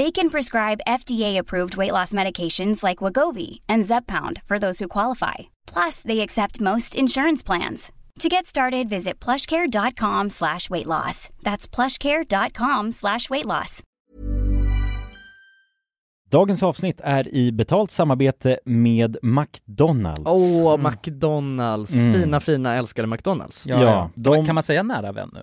They can prescribe FDA-approved weight loss medications like Wagovi and Zepbound for those who qualify. Plus, they accept most insurance plans. To get started, visit plushcare.com slash weight loss. That's plushcare.com slash weight loss. Dagens avsnitt är i betalt samarbete med McDonalds. Åh, McDonalds! Mm. Fina, fina, älskade McDonalds. Ja, Ja, de- kan man säga nära vän nu?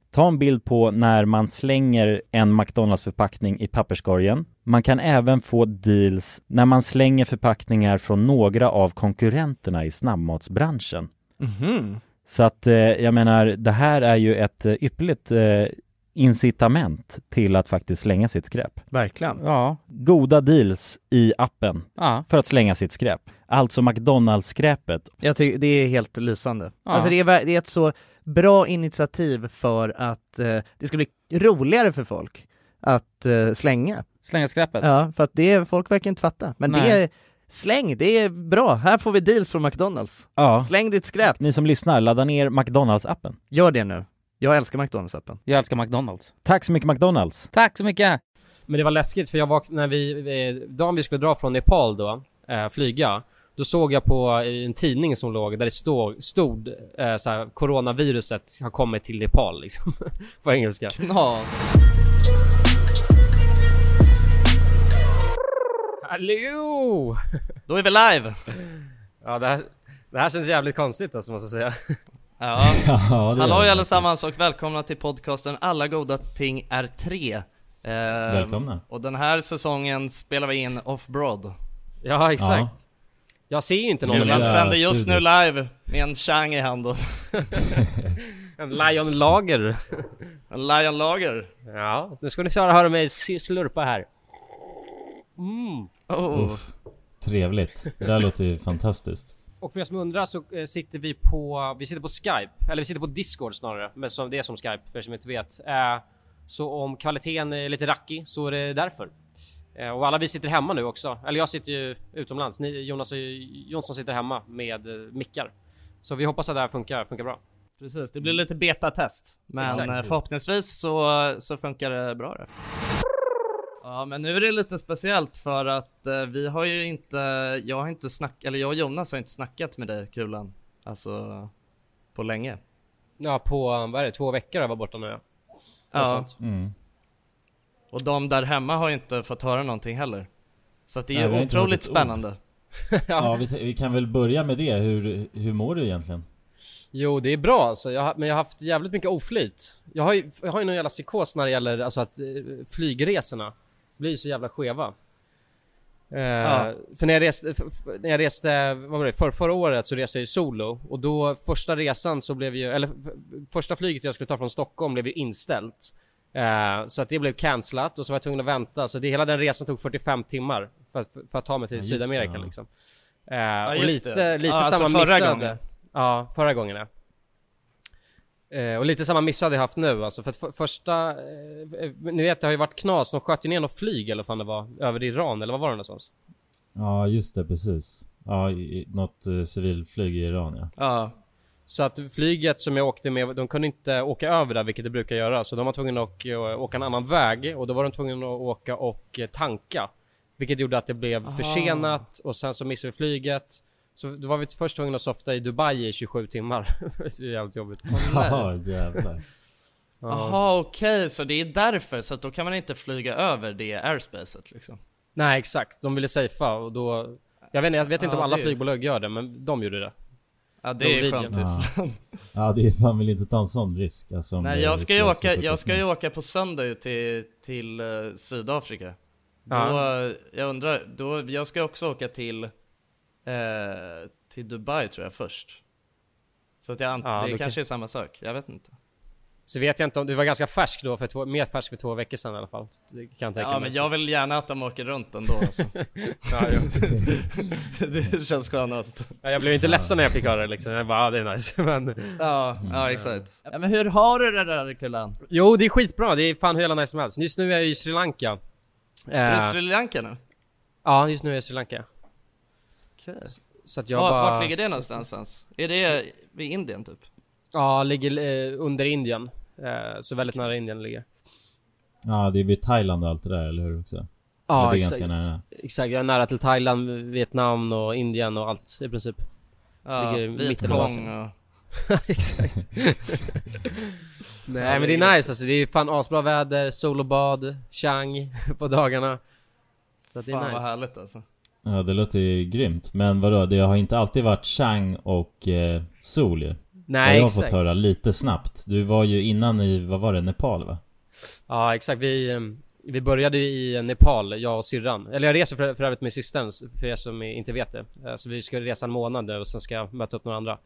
ta en bild på när man slänger en McDonalds-förpackning i papperskorgen. Man kan även få deals när man slänger förpackningar från några av konkurrenterna i snabbmatsbranschen. Mhm. Så att eh, jag menar, det här är ju ett eh, ypperligt eh, incitament till att faktiskt slänga sitt skräp. Verkligen. Ja. Goda deals i appen Ja. för att slänga sitt skräp. Alltså McDonalds-skräpet. Jag tycker det är helt lysande. Ja. Alltså det är, det är ett så bra initiativ för att eh, det ska bli roligare för folk att eh, slänga. Slänga skräpet. Ja, för att det, folk verkar inte fatta. Men det Nej. är, släng, det är bra. Här får vi deals från McDonalds. Ja. Släng ditt skräp. Ni som lyssnar, ladda ner McDonalds-appen. Gör det nu. Jag älskar McDonalds-appen. Jag älskar McDonalds. Tack så mycket McDonalds! Tack så mycket! Men det var läskigt för jag var, när vi, eh, dagen vi skulle dra från Nepal då, eh, flyga, då såg jag på eh, en tidning som låg där det stod, stod eh, såhär, coronaviruset har kommit till Nepal liksom. på engelska. Knas. Hallå! Då är vi live! Ja det här, det här känns jävligt konstigt alltså måste jag säga. Ja, Ja, hallå allesammans och välkomna till podcasten Alla goda ting är tre. Eh, Välkomna. Och den här säsongen spelar vi in off-broad. Ja exakt. Ja. Jag ser ju inte någon. Men sänder just nu live med en chang i handen. En Lion Lager. En Lion Lager. Ja, nu ska ni köra höra mig slurpa här. Mm. Oh. Uff. Trevligt. Det där låter ju fantastiskt. Och för er som undrar så eh, sitter vi på, vi sitter på Skype, eller vi sitter på Discord snarare, men som, det är som Skype för er som inte vet. Eh, så om kvaliteten är lite rackig så är det därför. Eh, och alla vi sitter hemma nu också, eller jag sitter ju utomlands, ni, Jonas och Jonsson sitter hemma med eh, mickar. Så vi hoppas att det här funkar, funkar bra. Precis, det blir lite betatest. Men Exakt. eh, förhoppningsvis så, så funkar det bra det. Ja men nu är det lite speciellt för att eh, vi har ju inte, jag har inte snackat, eller jag och Jonas har inte snackat med dig Kulan. Alltså på länge. Ja, på, vad är det, två veckor har jag varit borta nu ja. Ja. Mm. Och de där hemma har ju inte fått höra någonting heller. Så att det Nej, är hört otroligt spännande. Ja, vi, vi kan väl börja med det. Hur, hur mår du egentligen? Jo, det är bra alltså. Jag, har- men jag har haft jävligt mycket oflyt. Jag har ju, jag har ju någon jävla psykos när det gäller alltså att eh, flygresorna blir så jävla skeva. Eh, Ja. För när jag reste, f- f- när jag reste, vad var det, för, förra året så reste jag ju solo och då första resan så blev ju, eller första flyget jag skulle ta från Stockholm blev ju inställt. Eh, så att det blev cancelat och så var jag tvungen att vänta, så det, hela den resan tog 45 timmar för att, för att ta mig till Ja, Sydamerika det, ja. liksom. Eh, och just lite, det. lite Ja, alltså samma förra missöde. gången. Ja, förra gången ja. Eh, och lite samma miss hade jag haft nu alltså, för att för, första, ni vet det har ju varit knas, de sköt ju ner något flyg eller vad fan det var, över Iran eller vad var det någonstans? Ja, just det, precis. Ja, i, i- något civilflyg i Iran ja. Ja. Så att flyget som jag åkte med, de kunde inte åka över där, vilket det brukar göra. Så de var tvungna att eh, åka en annan väg och då var de tvungna att åka och eh, tanka. Vilket gjorde att det blev Aha. försenat och sen så missade vi flyget. Så då var vi först tvungna att softa i Dubai i 27 timmar. det är jävligt jobbigt. Jaha, jävlar. Ja. Jaha okej, så det är därför, så att då kan man inte flyga över det airspacet liksom? Nej exakt, de ville safea och då... Jag vet inte, jag vet inte Ja, om alla det flygbolag gör det, men de gjorde det. Ja det är skönt. Ja. ja, det är man vill inte ta en sån risk alltså, Nej det jag ska ju åka, jag ska ju åka på söndag till, till eh, Sydafrika. Ja. Då, jag undrar, då, jag ska också åka till, eh, till Dubai tror jag först. Så att jag Ja, det då kanske är samma sak, jag vet inte Så vet jag inte om, du var ganska färsk då, för två, mer färsk för två veckor sedan i alla fall. Det kan jag tänka Ja mig. men jag vill gärna att de åker runt ändå alltså. ja, ja. Det känns skönast Ja, jag blev inte ledsen när jag fick höra det liksom. Jag bara, ja, det är nice. Men, Ja, ja exakt ja, Men hur har du det där Kulan? jo, det är skitbra. Det är fan hur jävla nice som helst. Just nu är jag i Sri Lanka. Är Eh, du i Sri Lanka nu? ja, just nu är jag i Sri Lanka. Okej Så att jag Var, bara... Vart ligger det någonstans ens? Är det vid Indien typ? Ja, ligger eh, under Indien. Eh, så väldigt nära Indien ligger. Ja, det är vid Thailand och allt det där, eller hur också? Ja, det är exakt. ganska nära. Exakt, jag är nära till Thailand, Vietnam och Indien och allt i princip. Ja, Vietcong och... Exakt. Nej men det är nice alltså, det är fan asbra väder, sol och bad, chang på dagarna. Så att det är Fan vad nice. härligt alltså Ja, det låter ju grymt. Men vadå, det har inte alltid varit Chang och eh, sol ju. Det har Nej jag exakt. fått höra lite snabbt. Du var ju innan i, vad var det, Nepal va? Ja exakt, vi, eh, vi började i Nepal, jag och syrran. Eller jag reser för, för övrigt med systern, för er som inte vet det. Eh, Så vi ska resa en månad nu och sen ska jag möta upp några andra.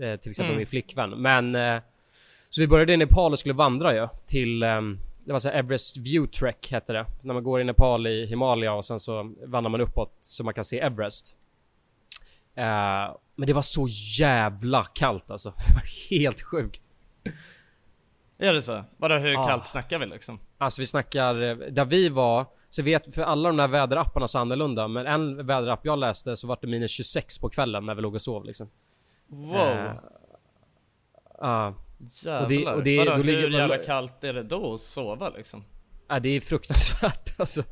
Eh, Till exempel Mm. min flickvän. Men... eh, Så vi började i Nepal och skulle vandra ju till... ehm, Det var så Everest View Trek hette det. När man går i Nepal i Himalaya och sen så vandrar man uppåt så man kan se Everest. Eh, men det var så jävla kallt alltså. Helt sjukt. Är det så? Vadå hur Ah. kallt snackar vi liksom? Alltså vi snackar, eh, där vi var, så vet, för alla de där väderapparna så annorlunda, men en väderapp jag läste så var det minus 26 på kvällen när vi låg och sov liksom. Wow, Eh, Ja, jävlar. och det- och det- Vadå, då ligger hur man- jävla kallt är det då att sova liksom? ja, det är fruktansvärt alltså.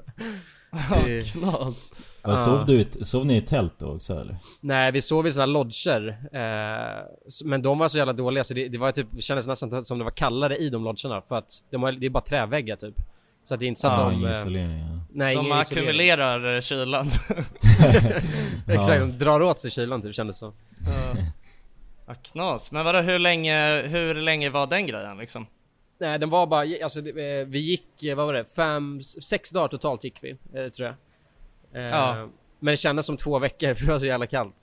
Det- Knas. Ah. Sov, du, i- sov ni i tält då också eller? Nej, vi sov i såna här lodger. Eh, men de var så jävla dåliga så det, det var typ, det kändes nästan som det var kallare i de lodgerna för att de har, det är bara träväggar typ. Så att det är inte så att Ja, de... eh, isolering ja. nej, De isolering. ackumulerar eh, kylan. Exakt, Ja. de drar åt sig kylan typ kändes så. Ja. ja, knas. Men vadå, hur länge, hur länge var den grejen liksom? Nej den var bara, alltså eh, vi gick, eh, vad var det? Fem, sex dagar totalt gick vi, eh, tror jag. Ja. Men det kändes som två veckor för det var så jävla kallt.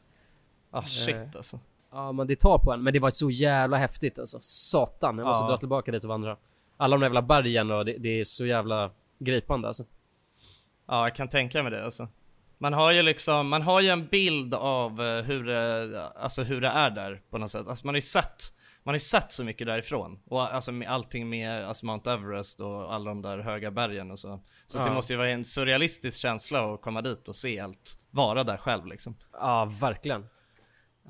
Ah shit alltså. Ja men det tar på en, men det var så jävla häftigt alltså. Satan, jag måste Ja. dra tillbaka dit och vandra. Alla de där jävla bergen och det, det är så jävla gripande alltså. Ja, jag kan tänka mig det alltså. Man har ju liksom, man har ju en bild av hur det, alltså hur det är där på något sätt. Alltså man har ju sett, man har ju sett så mycket därifrån. Och alltså med allting med alltså Mount Everest och alla de där höga bergen och så. Så Ja. det måste ju vara en surrealistisk känsla att komma dit och se allt, vara där själv liksom. Ja, verkligen.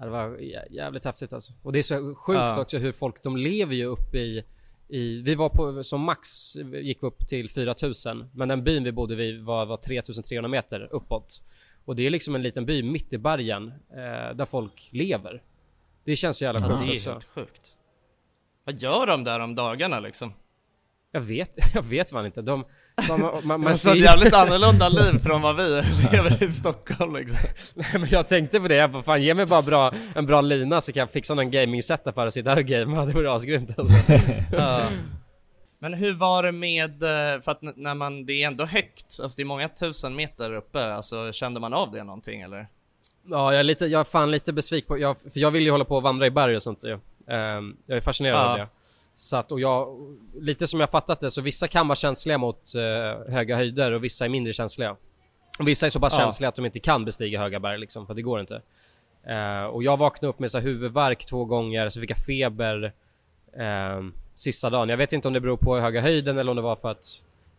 Det var jä- jävligt häftigt alltså. Och det är så sjukt Ja. också hur folk, de lever ju uppe i, i vi var på, som max gick vi upp till 4000 Men den byn vi bodde vid var, var 3300 meter uppåt Och det är liksom en liten by mitt i bergen eh, Där folk lever Det känns så jävla Ja, sjukt det är också helt sjukt. Vad gör de där om dagarna liksom? Jag vet, jag vet fan inte. De, man, man, man, Man ser jävligt annorlunda liv från vad vi lever i Stockholm liksom. Nej, men jag tänkte på det, jag bara, fan ge mig bara bra, en bra lina så kan jag fixa någon gaming setup här och sitta här och gamea, det vore asgrymt alltså. Ja. Men hur var det med, eh, för att när man, det är ändå högt, alltså det är många tusen meter uppe, alltså kände man av det någonting eller? Ja, jag är lite, jag är fan lite besviken på, jag, för jag vill ju hålla på och vandra i berg och sånt ju. Ehm, jag är fascinerad Ja. av det. Så att, och jag, lite som jag fattat det, så vissa kan vara känsliga mot eh, höga höjder och vissa är mindre känsliga. Och vissa är så pass Ja. känsliga att de inte kan bestiga höga berg liksom, för det går inte. Eh, och jag vaknade upp med så här huvudvärk två gånger, så fick jag feber ehm, sista dagen. Jag vet inte om det beror på höga höjden eller om det var för att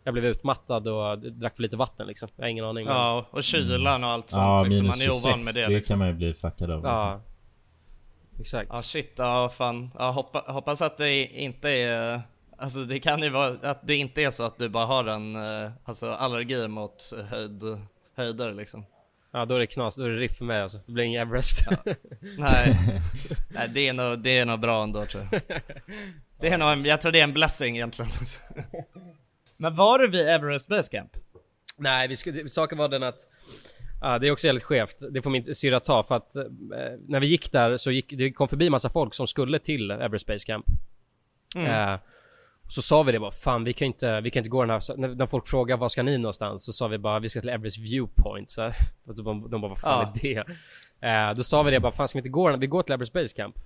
jag blev utmattad och drack för lite vatten liksom. Jag har ingen aning. men- Ja, och kylan och allt sånt Ja, liksom, minus man är 26, ovan med det. det liksom. kan man ju bli fuckad av. ja. Liksom. Exakt. Ja shit, ja fan. Ja, hoppa, hoppas att det inte är, alltså det kan ju vara att det inte är så att du bara har en eh, alltså allergi mot höjd, höjder liksom. Ja då är det knas, då är det ripp för mig alltså. Det blir ingen Everest. Nej, Nej det, är nog, det är nog bra ändå tror jag. Det är nog en, jag tror det är en blessing egentligen. Men var du vid Everest Base Camp? Nej, vi skulle, saken var den att Ja, det är också jävligt skevt. Det får min syrra ta för att eh, när vi gick där så gick det kom förbi massa folk som skulle till Everest Base Camp. Eh, så sa vi det bara, fan vi kan inte, vi kan inte gå den här, så, när, när folk frågar var ska ni någonstans? Så sa vi bara, vi ska till Everest Viewpoint. Så, här. Och så de, de bara, vad fan Ja. är det? Eh, då sa vi det bara, fan ska vi inte gå den? Vi går till Everest Base Camp.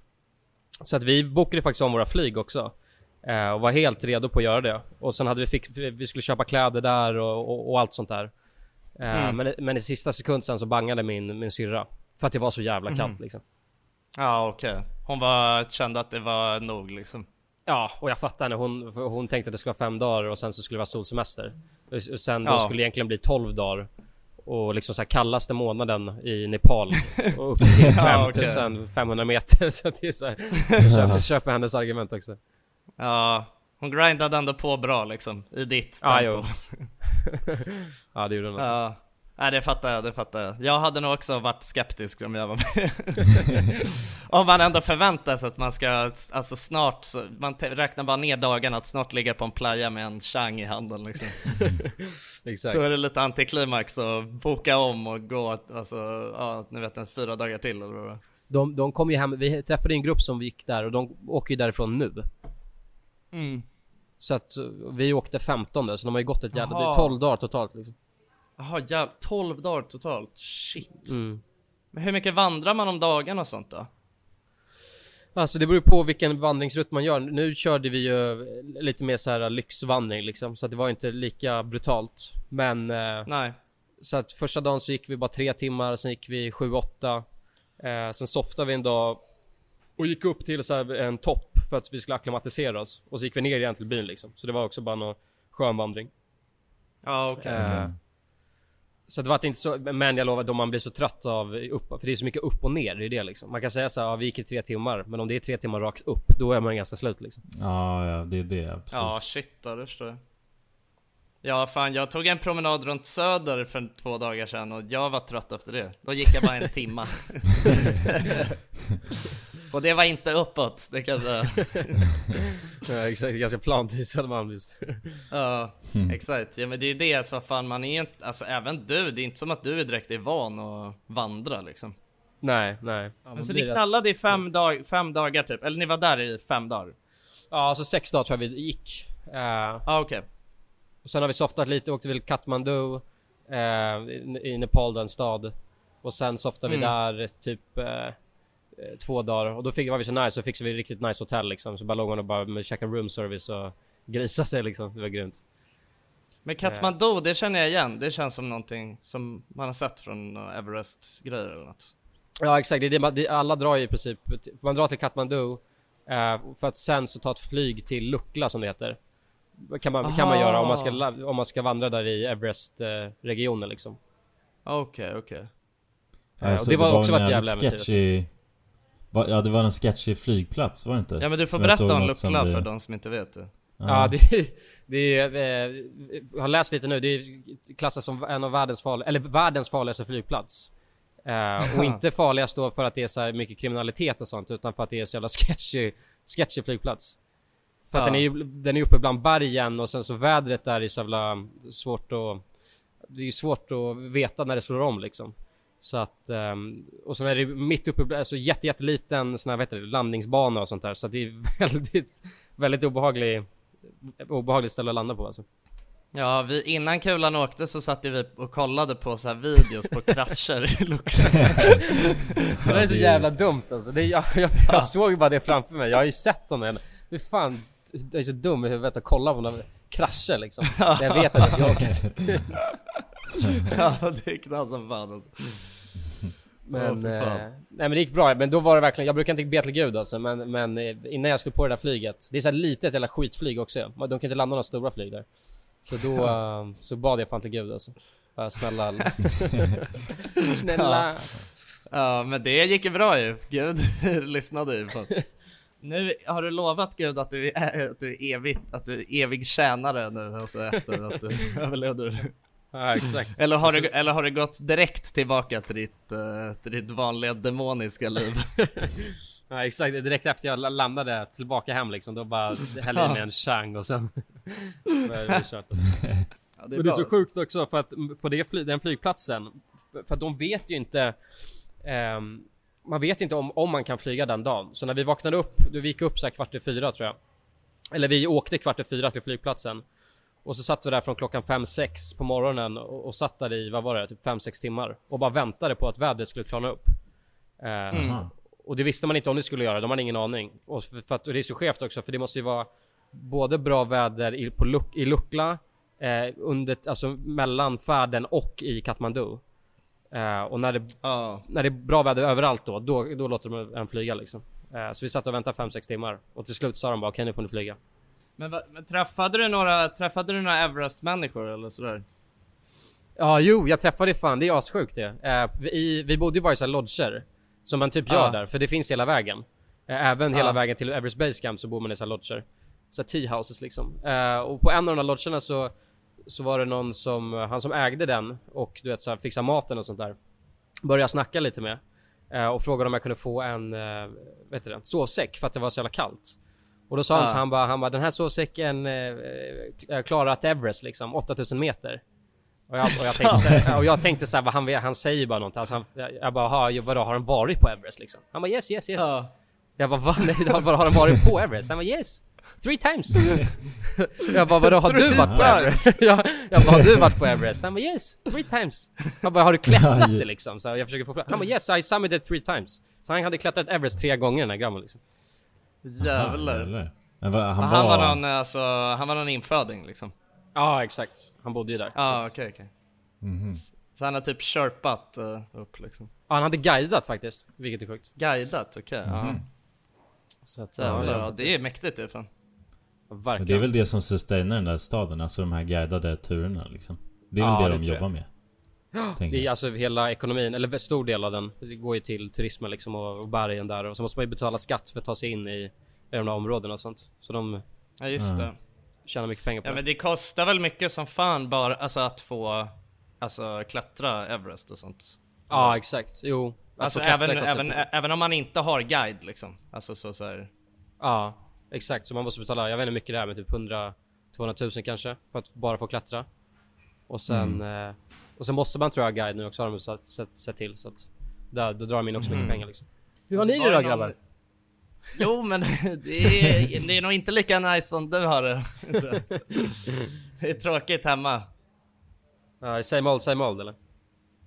Så att vi bokade faktiskt om våra flyg också. Eh, och var helt redo på att göra det. Och sen hade vi fick, vi skulle köpa kläder där och, och, och allt sånt där. Eh, Mm. men, men i sista sekund sen så bangade min, min syrra. För att det var så jävla kallt Mhm. liksom. Ja okej. Hon var, kände att det var nog liksom. Ja, och jag fattar henne. Hon, hon tänkte att det skulle vara fem dagar och sen så skulle det vara solsemester. Och sen då Ja. skulle det egentligen bli 12 dagar. Och liksom så här kallaste månaden i Nepal. Och upp till Ja, 5500 meter. Så att det är så här, köper, köper hennes argument också. Ja, hon grindade ändå på bra liksom, i ditt Ja, tempo. jo. ja, det gjorde hon alltså. Ja, nej det fattar jag, det fattar jag. Jag hade nog också varit skeptisk om jag var med. om man ändå förväntar sig att man ska, alltså snart, så, man räknar bara ner dagarna att snart ligga på en playa med en chang i handen liksom. Exakt. Då är det lite antiklimax att boka om och gå, alltså, ja, ni vet en fyra dagar till eller vad det var. De, de kom ju hem, vi träffade en grupp som gick där och de åker ju därifrån nu. Mm. Så att vi åkte 15 så de har ju gått ett jävla, det är Jaha. 12 dagar totalt liksom. Jaha, jävlar, 12 dagar totalt, shit. Mm. Men hur mycket vandrar man om dagarna och sånt då? Alltså det beror på vilken vandringsrutt man gör. Nu körde vi ju lite mer så här lyxvandring liksom, så att det var inte lika brutalt. Men eh, Nej. så att första dagen så gick vi bara tre timmar, sen gick vi 7-8. Eh, sen softade vi en dag och gick upp till så här en topp för att vi skulle acklimatisera oss. Och så gick vi ner igen till byn liksom. Så det var också bara någon skön vandring. Ja okej. Eh, Ja. Så det var inte så, men jag lovar, då man blir så trött av upp, för det är så mycket upp och ner, det är det liksom. Man kan säga så här, ja, vi gick i tre timmar, men om det är tre timmar rakt upp, då är man ganska slut liksom. Ja, ja, det är det. Precis. Ja shit då, det förstår jag. Ja fan, jag tog en promenad runt Söder för två dagar sedan och jag var trött efter det. Då gick jag bara en timma. och det var inte uppåt, det kan jag säga. Ja, exakt, ganska plant i Södermalm just. Ja, exakt. Ja men det är det, så vad fan man är inte, alltså även du, det är inte som att du är direkt är van att vandra liksom. nej, nej. Ja, Men så ni knallade i fem, dag, fem dagar typ, eller ni var där i fem dagar? Ja, alltså sex dagar tror jag vi gick. Eh, Ja ah, okej. och sen har vi softat lite, åkte till Kathmandu, eh, i, i Nepal, den stad. Och sen softade vi Mm. där typ eh, eh, två dagar. Och då fick, var vi så nice, så fixade vi riktigt nice hotell liksom. Så bara låg man och bara med käka room service och grisa sig liksom. Det var grymt. Men Kathmandu, det känner jag igen. Det känns som någonting som man har sett från uh, Everest grejer eller något. Ja exakt, det är det, det, alla drar ju i princip, man drar till Kathmandu eh, för att sen så ta ett flyg till Lukla som det heter. Kan man, kan man göra om man ska, om man ska vandra där i Everest-regionen liksom. Okej, okej. Alltså, och det var också jävligt jävla äventyr. Va- Ja, det var en sketchy flygplats, var det inte? Ja men du får Som berätta om Lukla det- för de som inte vet det. Ja, det, det är, eh, jag har läst lite nu, det är klassas som en av världens farligaste, eller världens farligaste flygplats. Eh, och inte farligast då för att det är så här mycket kriminalitet och sånt, utan för att det är så jävla sketchy, sketchy flygplats. För att Ja. den är ju den är uppe bland bergen och sen så vädret där är så jävla svårt att... Det är svårt att veta när det slår om liksom. Så att, ehm, och sen är det mitt uppe, alltså jätte, jätteliten sån här, vad heter det, landningsbana och sånt där. Så att det är väldigt, väldigt obehaglig, obehagligt ställe att landa på alltså. Ja, vi, innan kulan åkte så satt ju vi och kollade på så här videos på krascher i luckan. Det är så jävla dumt alltså. Det jag, jag, jag såg ju bara det framför mig. Jag har ju sett dem än. Hur fan, jag är så dum i huvudet att kolla på några krascher liksom. Jag vet att jag ska åka. ja, det är knas som fan alltså. Men, fan. eh, nej men det gick bra. Men då var det verkligen, jag brukar inte be till gud alltså. Men, men eh, innan jag skulle på det där flyget. Det är så här litet jävla skitflyg också. De kan inte landa några stora flyg där. Så då eh, så bad jag fan till gud alltså. Bara, snälla. snälla. Ja, men det gick ju bra ju. Gud lyssnade ju på. Nu har du lovat Gud att du är, att du är evigt, att du är evig tjänare nu alltså efter att du överlevde. Ja exakt. Eller har, du, eller har du gått direkt tillbaka till ditt, eh, till ditt vanliga demoniska liv? Ja exakt, direkt efter jag la- landade tillbaka hem liksom, då bara hällde jag mig en chang och sen var det kört. Ja, Men det är så sjukt också för att på det fly, den flygplatsen, för att de vet ju inte ehm, Man vet inte om, om man kan flyga den dagen. Så när vi vaknade upp, vi gick upp så här kvart i fyra tror jag. Eller vi åkte kvart i fyra till flygplatsen. Och så satt vi där från klockan 5-6 på morgonen och, och satt där i, vad var det, typ 5-6 timmar. Och bara väntade på att vädret skulle klarna upp. Eh, Aha. och det visste man inte om det skulle göra, de hade ingen aning. Och för, för att, och det är så skevt också, för det måste ju vara både bra väder i, på Luk, i Lukla, eh, under, alltså mellan färden och i Kathmandu. Eh, och när det, Ja. när det är bra väder överallt då, då, då låter de en flyga liksom. Eh, så vi satt och väntade 5-6 timmar. Och till slut sa de bara okej nu får ni flyga. Men, men träffade du några, träffade du några Everest-människor eller sådär? Ja, jo, jag träffade fan, det är assjukt det. Eh, vi, vi bodde ju bara i såhär lodger. Som man typ gör Ja. där, för det finns hela vägen. Eh, även hela Ja. vägen till Everest Base Camp så bor man i såhär lodger. Så tea houses liksom. Eh, och på en av de här lodgerna så, så var det någon som, han som ägde den och du vet såhär fixa maten och sånt där. Började snacka lite med. Och frågade om jag kunde få en, vet du det, sovsäck för att det var så jävla kallt. Och då sa han så han bara, han bara den här sovsäcken eh, eh, klarar att Everest liksom, 8000 meter. Och jag, och jag tänkte så här, och jag tänkte så här, vad han, han säger bara något. Alltså han, jag, bara, "Ha, vadå, har han varit på Everest liksom? Han bara yes, yes, yes. Ja. Jag bara, vad? Nej, vadå, har han varit på Everest? Han bara yes. Three times. jag bara, vadå, har du varit på Everest? jag, jag bara, har du varit på Everest? Han bara yes, three times. Jag bara, har du klättrat det liksom? Så jag försöker få. Han bara yes, I summited three times. Så han hade klättrat Everest tre gånger den här grabben liksom. Jävlar. Jävlar. Men vad, han, Han, var... var någon, alltså, han var någon inföding liksom? Ja, exakt. Han bodde ju där. Ja, Så- okej okej. Mhm. Så han har typ sherpat uh, upp liksom? Ja, han hade guidat faktiskt, vilket är sjukt. Guidat, okej. ja. Så att, Jävlar, ja, det är mäktigt det fan. Verkligen. det är väl det som sustainar den där staden, alltså de här guidade turerna liksom. Det är väl Ja, det det de jag. jobbar med. Det är alltså hela ekonomin, eller stor del av den, det går ju till turismen liksom och, och bergen där och så måste man ju betala skatt för att ta sig in i, i de där områdena och sånt. Så de Ja just Ja. det. tjänar mycket pengar på Ja det. men det kostar väl mycket som fan bara, alltså att få, alltså klättra Everest och sånt. Ja exakt, jo. Alltså även, även, mycket. även om man inte har guide liksom. Alltså så, så här. Ja, exakt. Så man måste betala, jag vet inte hur mycket det är, men typ 100 200 000 kanske för att bara få klättra. Och sen, Mm. eh, och sen måste man tror jag guide nu också har de sett, sett, sett till så att där, då drar de in också mycket pengar liksom. Hur har ni det Mm. Då grabbar? Jo men det är, det är nog inte lika nice som du har det. Det är tråkigt hemma. Ja, same old, same old eller?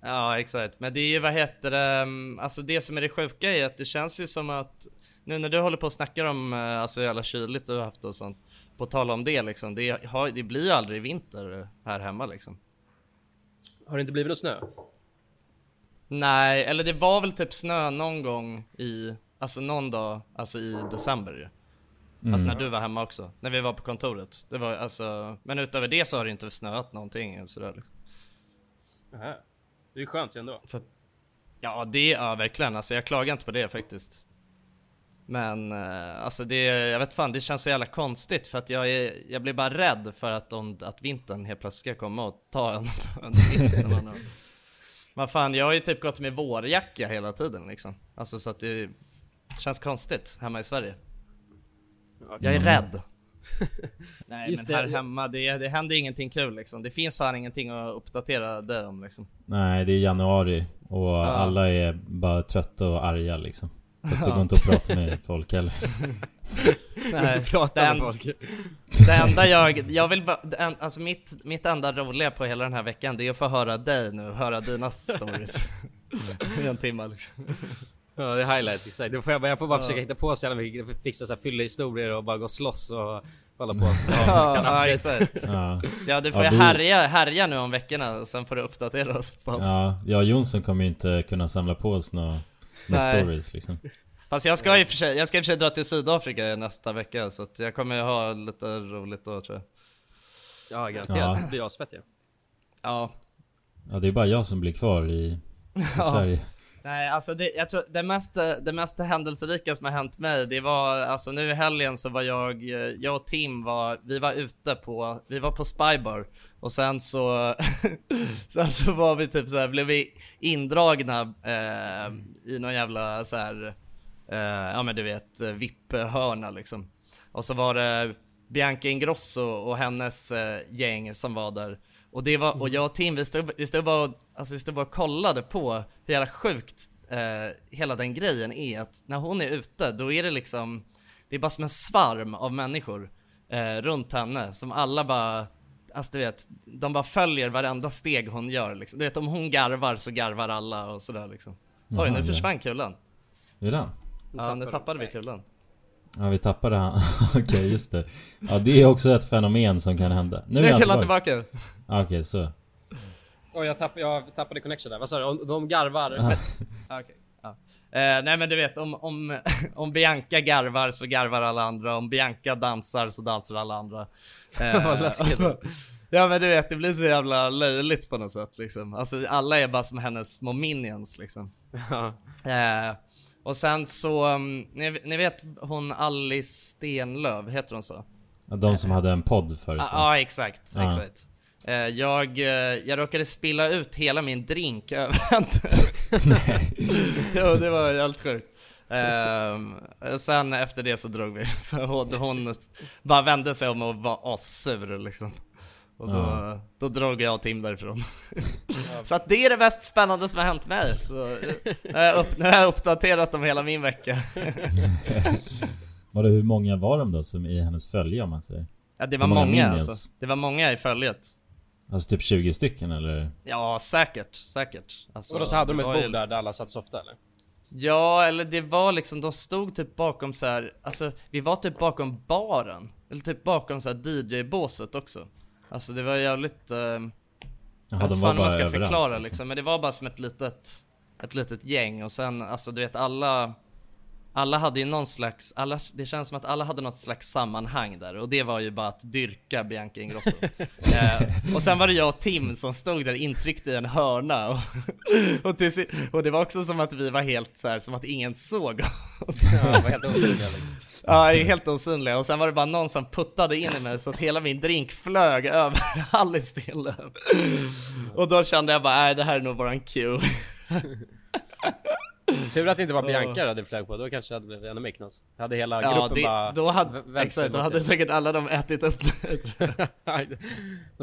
Ja exakt, men det är ju vad heter det, mm, alltså det som är det sjuka är att det känns ju som att nu när du håller på och snackar om eh, alltså hur jävla kyligt du har haft och sånt På tal om det liksom, det, har, det blir ju aldrig vinter här hemma liksom Har det inte blivit någon snö? Nej, eller det var väl typ snö någon gång i, alltså någon dag, alltså i december ju Alltså när du var hemma också, när vi var på kontoret Det var alltså, men utöver det så har det inte snöat någonting eller sådär liksom. Nähä. Det är ju skönt ju ändå. Ja det, ja verkligen, alltså jag klagar inte på det faktiskt Men eh, alltså det, jag vet fan det känns så jävla konstigt för att jag är, jag blir bara rädd för att, om, att vintern helt plötsligt ska komma och ta en, man har Men fan jag har ju typ gått med vårjacka hela tiden liksom Alltså så att det känns konstigt hemma i Sverige Jag är rädd Nej Just men här det. hemma, det, det händer ingenting kul liksom. Det finns fan ingenting att uppdatera dig om liksom. Nej, det är januari och alla är bara trötta och arga liksom. Det går inte att prata med folk heller. Nej, Inte prata den- med folk. Det enda jag, jag vill bara, en- alltså mitt, mitt enda roliga på hela den här veckan det är att få höra dig nu, höra dina stories. I en timme liksom. Ja det är highlight exakt. Då får jag, jag får bara försöka hitta på så jävla mycket, fixa så här fylla historier och bara gå och slåss och hålla på så. Ja, ja exakt. Ja, Ja du får Ja, vi- härja, härja nu om veckorna och sen får du uppdatera oss på allt. ja, jag och Jonsson kommer ju inte kunna samla på oss några Nej. stories liksom. Fast jag ska i och för sig, jag ska i och för sig dra till Sydafrika nästa vecka så att jag kommer ju ha lite roligt då tror jag. Ja garanterat, Ja. det blir asfett ju. Ja. Ja, det är bara jag som blir kvar i, i Ja. Sverige. Nej alltså det, jag tror det mest, det mest händelserika som har hänt mig det var alltså nu i helgen så var jag, jag och Tim var, vi var ute på, vi var på Spybar och sen så, sen så var vi typ så här, blev vi indragna eh, i någon jävla så här, eh, ja men du vet VIP-hörna liksom. Och så var det Bianca Ingrosso och hennes eh, gäng som var där. Och det var, och jag och Tim vi stod, vi stod bara, alltså vi stod bara och kollade på hur jävla sjukt eh, hela den grejen är att när hon är ute då är det liksom, det är bara som en svarm av människor eh, runt henne som alla bara Alltså du vet, de bara följer varenda steg hon gör liksom. Du vet om hon garvar så garvar alla och sådär liksom. Oj Jaha, nu ja. försvann kulan. Är det? Ja nu tappade vi kulan. Ja, vi tappade han. Okej, just det. Ja, det är också ett fenomen som kan hända. Nu är kulan tillbaka. Okej, så. Oj jag, tapp, jag tappade connection där, vad sa du? De garvar? Ja. Eh, nej men du vet om, om, om Bianca garvar så garvar alla andra, om Bianca dansar så dansar alla andra. Eh, Vad läskigt. ja men du vet det blir så jävla löjligt på något sätt liksom. Alltså alla är bara som hennes små minions liksom. Ja. Eh, och sen så, um, ni, ni vet hon Alice Stenlöv, heter hon så? De som hade en podd förut Ja, va? ah, exakt, Ja. exakt. Eh, jag, eh, jag råkade spilla ut hela min drink över henne. jo, det var helt sjukt. Ehm, sen efter det så drog vi, för hon, hon bara vände sig om och var assur liksom. Och då, Ja. då drog jag och Tim därifrån. så att det är det mest spännande som har hänt mig. Så, eh, nu har jag upp, nu har jag uppdaterat om hela min vecka. Var det hur många var de då som i hennes följe om man säger? ja, det var Hur många många alltså. Det var många i följet. Alltså typ 20 stycken eller? Ja, säkert, säkert. Alltså, Och då så hade de ett bord där, där alla satt softa eller? Ja, eller det var liksom, de stod typ bakom så här, alltså vi var typ bakom baren. Eller typ bakom så här DJ-båset också. Alltså det var jävligt, eh, jag Jaha, vet de fan hur man ska förklara liksom. liksom. Men det var bara som ett litet, ett litet gäng och sen alltså du vet alla alla hade ju någon slags, alla, det känns som att alla hade något slags sammanhang där och det var ju bara att dyrka Bianca Ingrosso. eh, och sen var det jag och Tim som stod där intryckt i en hörna och, och, till, och det var också som att vi var helt så här, som att ingen såg oss. Ja, var helt osynliga liksom. Ja, helt osynliga. Och sen var det bara någon som puttade in i mig så att hela min drink flög över Alice Stenlöf. Och då kände jag bara, nej det här är nog våran cue. Tur att det inte var Bianca du hade flög på, då kanske det hade blivit ännu mer knas. Hade hela Ja, gruppen det, bara då hade, exakt, då hade er. säkert alla de ätit upp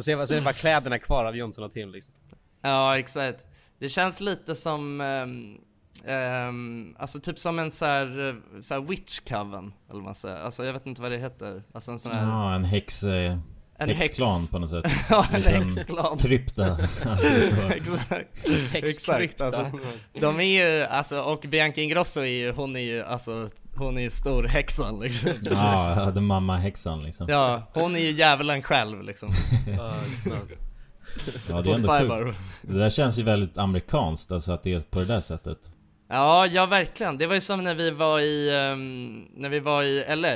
ser man, ser man bara kläderna kvar av Jonsson och Tim liksom. Ja, exakt. Det känns lite som, ehm, ehm, alltså typ som en så här, eh, så här witch coven, eller vad man säger. Alltså jag vet inte vad det heter. Alltså en sån här, Ja, en häx... En häxklan häx. på något sätt. ja en Liten häxklan. Krypta. Alltså, så. Exakt. Exakt, alltså, de är ju, alltså, och Bianca Ingrosso är ju, hon är ju, alltså, hon är ju storhäxan liksom. Ja, jag hade mamma häxan liksom. Ja, hon är ju djävulen själv liksom. Ja. Ja, det är ändå sjukt. Det där känns ju väldigt amerikanskt, alltså att det är på det där sättet. Ja, ja verkligen. Det var ju som när vi var i, ehm, när vi var i LA.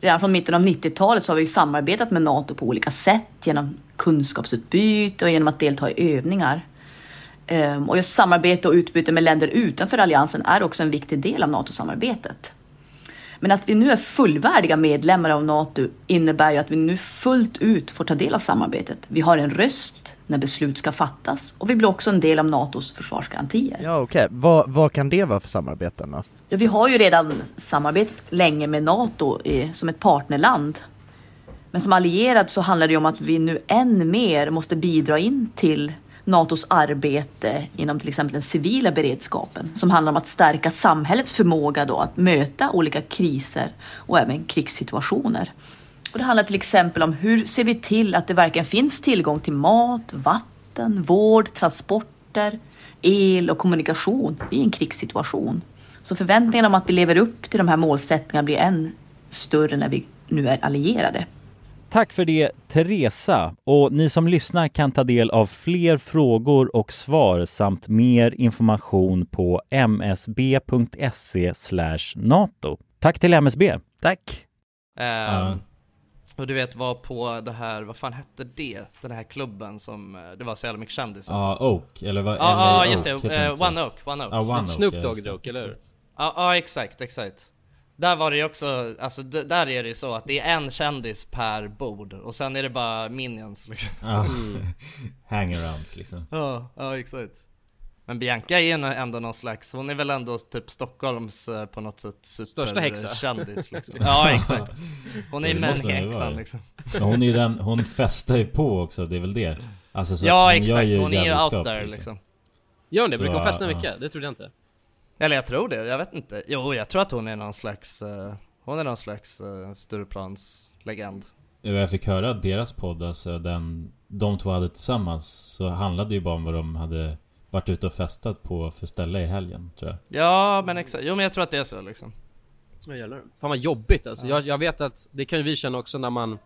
Redan från mitten av 90-talet så har vi samarbetat med NATO på olika sätt genom kunskapsutbyte och genom att delta i övningar. Ehm, och just samarbete och utbyte med länder utanför alliansen är också en viktig del av NATO-samarbetet. Men att vi nu är fullvärdiga medlemmar av NATO innebär ju att vi nu fullt ut får ta del av samarbetet. Vi har en röst när beslut ska fattas och vi blir också en del av NATOs försvarsgarantier. Ja, okej. Vad, vad kan det vara för samarbeten då? Ja, vi har ju redan samarbetat länge med NATO i, som ett partnerland. Men som allierad så handlar det om att vi nu än mer måste bidra in till NATOs arbete inom till exempel den civila beredskapen som handlar om att stärka samhällets förmåga då att möta olika kriser och även krigssituationer. Och det handlar till exempel om hur ser vi till att det verkligen finns tillgång till mat, vatten, vård, transporter, el och kommunikation i en krigssituation. Så förväntningarna om att vi lever upp till de här målsättningarna blir än större när vi nu är allierade. Tack för det Teresa och ni som lyssnar kan ta del av fler frågor och svar samt mer information på msb.se nato. Tack till MSB. Tack. Ehm, Och du vet var på det här, vad fan hette det? Den här klubben som, eh, det var så jävla mycket kändisar. Ja, Oak, eller vad? Ja, ja LA just det, så. One Oak, One Oak. Ja, One Snoop Dogg dock, eller hur? Ja, ja exakt, exakt. Där var det ju också, alltså d- där är det ju så att det är en kändis per bord och sen är det bara minions liksom. Ja, hangarounds liksom. Ja, ja exakt. Men Bianca är ju ändå någon slags, hon är väl ändå typ Stockholms eh, på något sätt super Största häxa. kändis liksom. Ja exakt. Hon är ju ju vara. liksom. Men Hon är ju den, hon festar ju på också, det är väl det. Alltså så Ja att hon gör exakt, hon är ju out there liksom. Gör hon det? Brukar hon festa ja. mycket? Det trodde jag inte. Eller jag tror det, jag vet inte. Jo, jag tror att hon är någon slags, eh, hon är någon slags uh, Stureplans legend. Jag fick höra att deras podd, alltså den de två hade tillsammans, så handlade ju bara om vad de hade varit ute och festat på för ställe i helgen, tror jag. Ja, men exakt. Jo, men jag tror att det är så liksom. Ja jävlar. Fan vad jobbigt alltså. Jag, jag vet att det kan ju vi känna också när man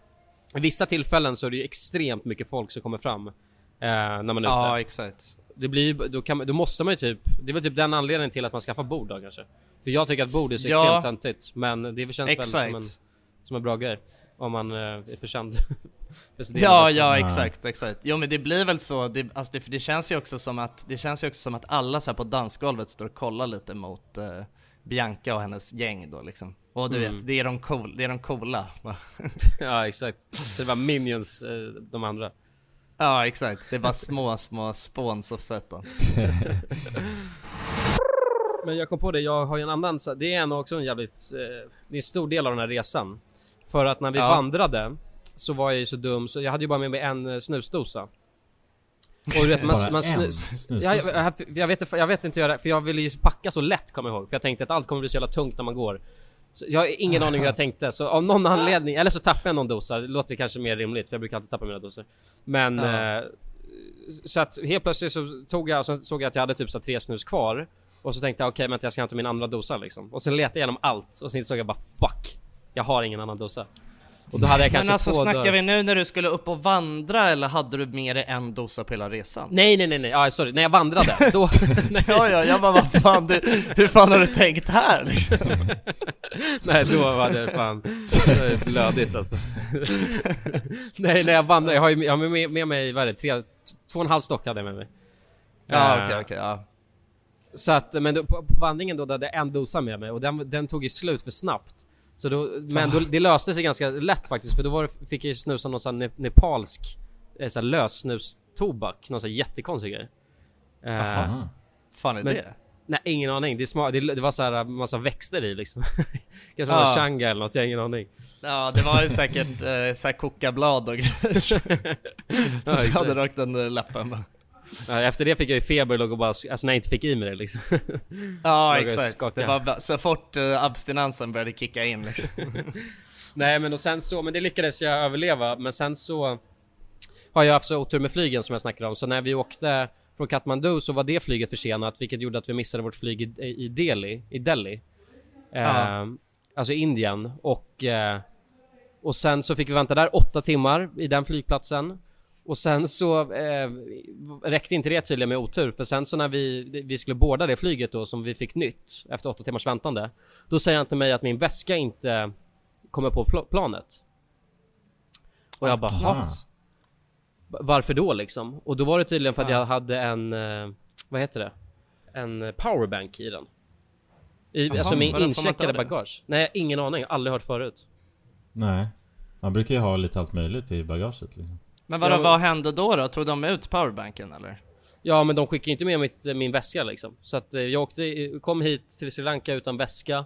I vissa tillfällen så är det ju extremt mycket folk som kommer fram eh, När man är Ja, ute exakt. Det blir ju- då, kan, då måste man ju typ Det är väl typ den anledningen till att man skaffar bord då kanske För jag tycker att bord är så Ja. extremt töntigt Men det känns väl som en, Exakt. som en bra grej Om man eh, är för känd. Ja, ja exakt, exakt. Jo men det blir väl så, det, alltså det, för det känns ju också som att, det känns ju också som att alla så här på dansgolvet står och kollar lite mot eh, Bianca och hennes gäng då liksom. Och du Mm. vet, det är de, cool, det är de coola. ja exakt. Det var minions, eh, de andra. ja exakt, det bara små, små spåns och sätten. Men jag kom på det, jag har ju en annan, så- det är en också en jävligt, det är en stor del av den här resan. För att när vi Ja. vandrade så var jag ju så dum så jag hade ju bara med mig en eh, snusdosa. Och du vet man, Bara man snus... jag, jag, jag, vet, inte- jag vet inte göra för jag ville ju packa så lätt kommer jag ihåg. För jag tänkte att allt kommer bli så jävla tungt när man går. Så jag har ingen aning hur jag tänkte, så av någon anledning, eller så tappade jag någon dosa, det låter kanske mer rimligt för jag brukar alltid tappa mina dosor. Men Ja. eh, så att helt plötsligt så tog jag, så såg jag att jag hade typ så tre snus kvar. Och så tänkte jag okej men jag ska hämta min andra dosa liksom. Och sen letade jag igenom allt och sen såg jag bara fuck. Jag har ingen annan dosa. Och då hade jag kanske Men alltså två snackar då- vi nu när du skulle upp och vandra eller hade du med dig en dosa på hela resan? Nej nej nej nej, ah, sorry, när jag vandrade, då... ja ja, jag bara vad fan, du, hur fan har du tänkt här liksom? Nej då var det fan blödigt alltså. Nej när jag vandrar, jag har ju jag har med, med mig, vad är det, tre, två och en halv stock hade jag med mig. Ja Eh, okej okej, ja. Så att, men då, på, på vandringen då, då hade jag en dosa med mig och den, den tog ju slut för snabbt. Så då, men då, det löste sig ganska lätt faktiskt för då var det, fick jag snusa någon sån här ne, nepalsk eh, så här lössnustobak, någon sån här jättekonstig grej. Eh, Jaha. Fan är men- det? Nej ingen aning, det, smak, det, det var så här massa växter i liksom. Kanske Ja. var changa eller något, jag har ingen aning. Ja det var ju säkert eh, såhär kokablad och grejer. Så Ja, du hade rökt under läppen bara. Ja, efter det fick jag ju feber och låg och bara, alltså när jag inte fick i mig det liksom. Ja exakt, det var så fort uh, abstinensen började kicka in liksom. Nej men och sen så, men det lyckades jag överleva, men sen så har jag haft så otur med flygen som jag snackade om, så när vi åkte från Kathmandu så var det flyget försenat, vilket gjorde att vi missade vårt flyg i, i Delhi, i Delhi. Eh, alltså Indien. Och eh, och sen så fick vi vänta där åtta timmar i den flygplatsen och sen så eh, räckte inte det tydligen med otur för sen så när vi, vi skulle båda det flyget då som vi fick nytt efter åtta timmars väntande Då säger han till mig att min väska inte kommer på pl- planet Och jag bara Aha. "Ha? Varför då liksom? Och då var det tydligen för att Ja. jag hade en, eh, vad heter det? En powerbank i den I, Jaha, Alltså min incheckade bagage Nej, ingen aning, aldrig hört förut Nej. Man brukar ju ha lite allt möjligt i bagaget liksom. Men vadå, Ja. vad hände då då? Tog de ut powerbanken eller? Ja men de skickade inte med mitt, min väska liksom Så att eh, jag åkte, kom hit till Sri Lanka utan väska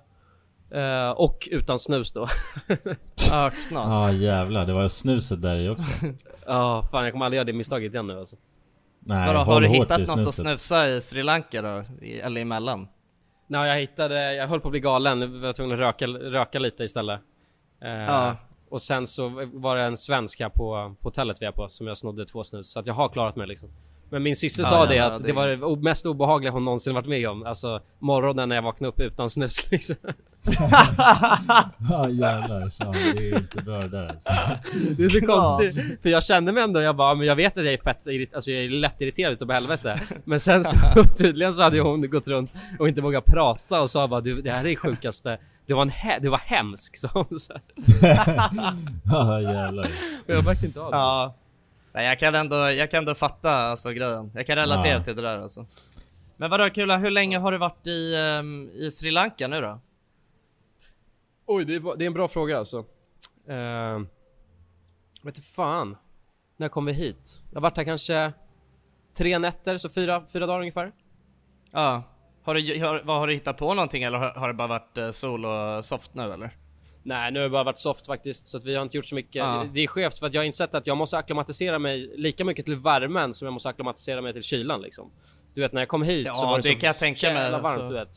eh, Och utan snus då Ja, knas. Ja ah, jävlar, det var snuset där i också. Ja fan jag kommer aldrig göra det misstaget igen nu alltså Nej, Vadå, har du hittat något att snuset. snusa i Sri Lanka då? I, eller emellan? Nej jag hittade, jag höll på att bli galen, jag var tvungen att röka, röka lite istället eh, Ja. Och sen så var det en svensk här på, på hotellet vi är på som jag snodde två snus. Så att jag har klarat mig liksom. Men min syster Ja, sa ja, det ja, att det det var det mest obehagliga hon någonsin varit med om. Alltså morgonen när jag vaknade upp utan snus liksom. Ja jävlar, fan det är inte bra det där alltså. Det är så konstigt, för jag kände mig ändå, jag bara, men jag vet att jag är fett irrit- alltså jag är lätt irriterad utav helvete. Men sen så tydligen så hade hon gått runt och inte vågat prata och sa bara du det här är det sjukaste Du var en he- du var hemsk sa hon så här. Ja jävlar. Och jag märkte inte av det Ja. Nej jag kan ändå, jag kan ändå fatta alltså grejen. Jag kan relatera Ja. till det där alltså. Men vadå Kula, hur länge har du varit i, ehm, i Sri Lanka nu då? Oj det är, ba- det är en bra fråga alltså uh, Vet inte fan När kom vi hit? Jag har varit här kanske Tre nätter, så fyra, fyra dagar ungefär Ja. Har du, har, vad, har du hittat på någonting eller har, har det bara varit eh, sol och soft nu eller? Nej nu har det bara varit soft faktiskt så att vi har inte gjort så mycket Ja. Det är skevt för att jag har insett att jag måste acklimatisera mig lika mycket till värmen som jag måste acklimatisera mig till kylan liksom Du vet när jag kom hit Ja, så var det, det så kan jag tänka mig, varmt alltså. du vet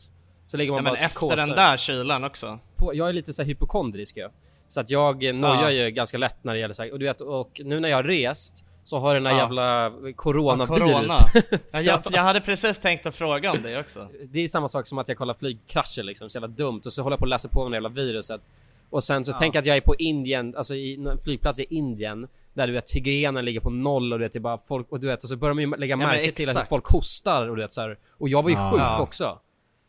Så ligger man Ja, bara men efter den där kylan också. på, Jag är lite så här hypokondrisk jag Så att jag eh, nojar Ja. ju ganska lätt när det gäller så här, och du vet och nu när jag har rest Så har den där Ja. jävla Ja, coronavirus corona. Ja, jag, jag hade precis tänkt att fråga om det också. Det är samma sak som att jag kollar flygkrascher liksom, så jävla dumt och så håller jag på att läsa på om det jävla viruset Och sen så Ja. tänk att jag är på Indien, alltså i en flygplats i Indien Där du vet hygienen ligger på noll och du vet det är bara folk, och du vet och så börjar man ju lägga men märke till att folk hostar och du vet så här. Och jag var ju Ja. sjuk Ja. också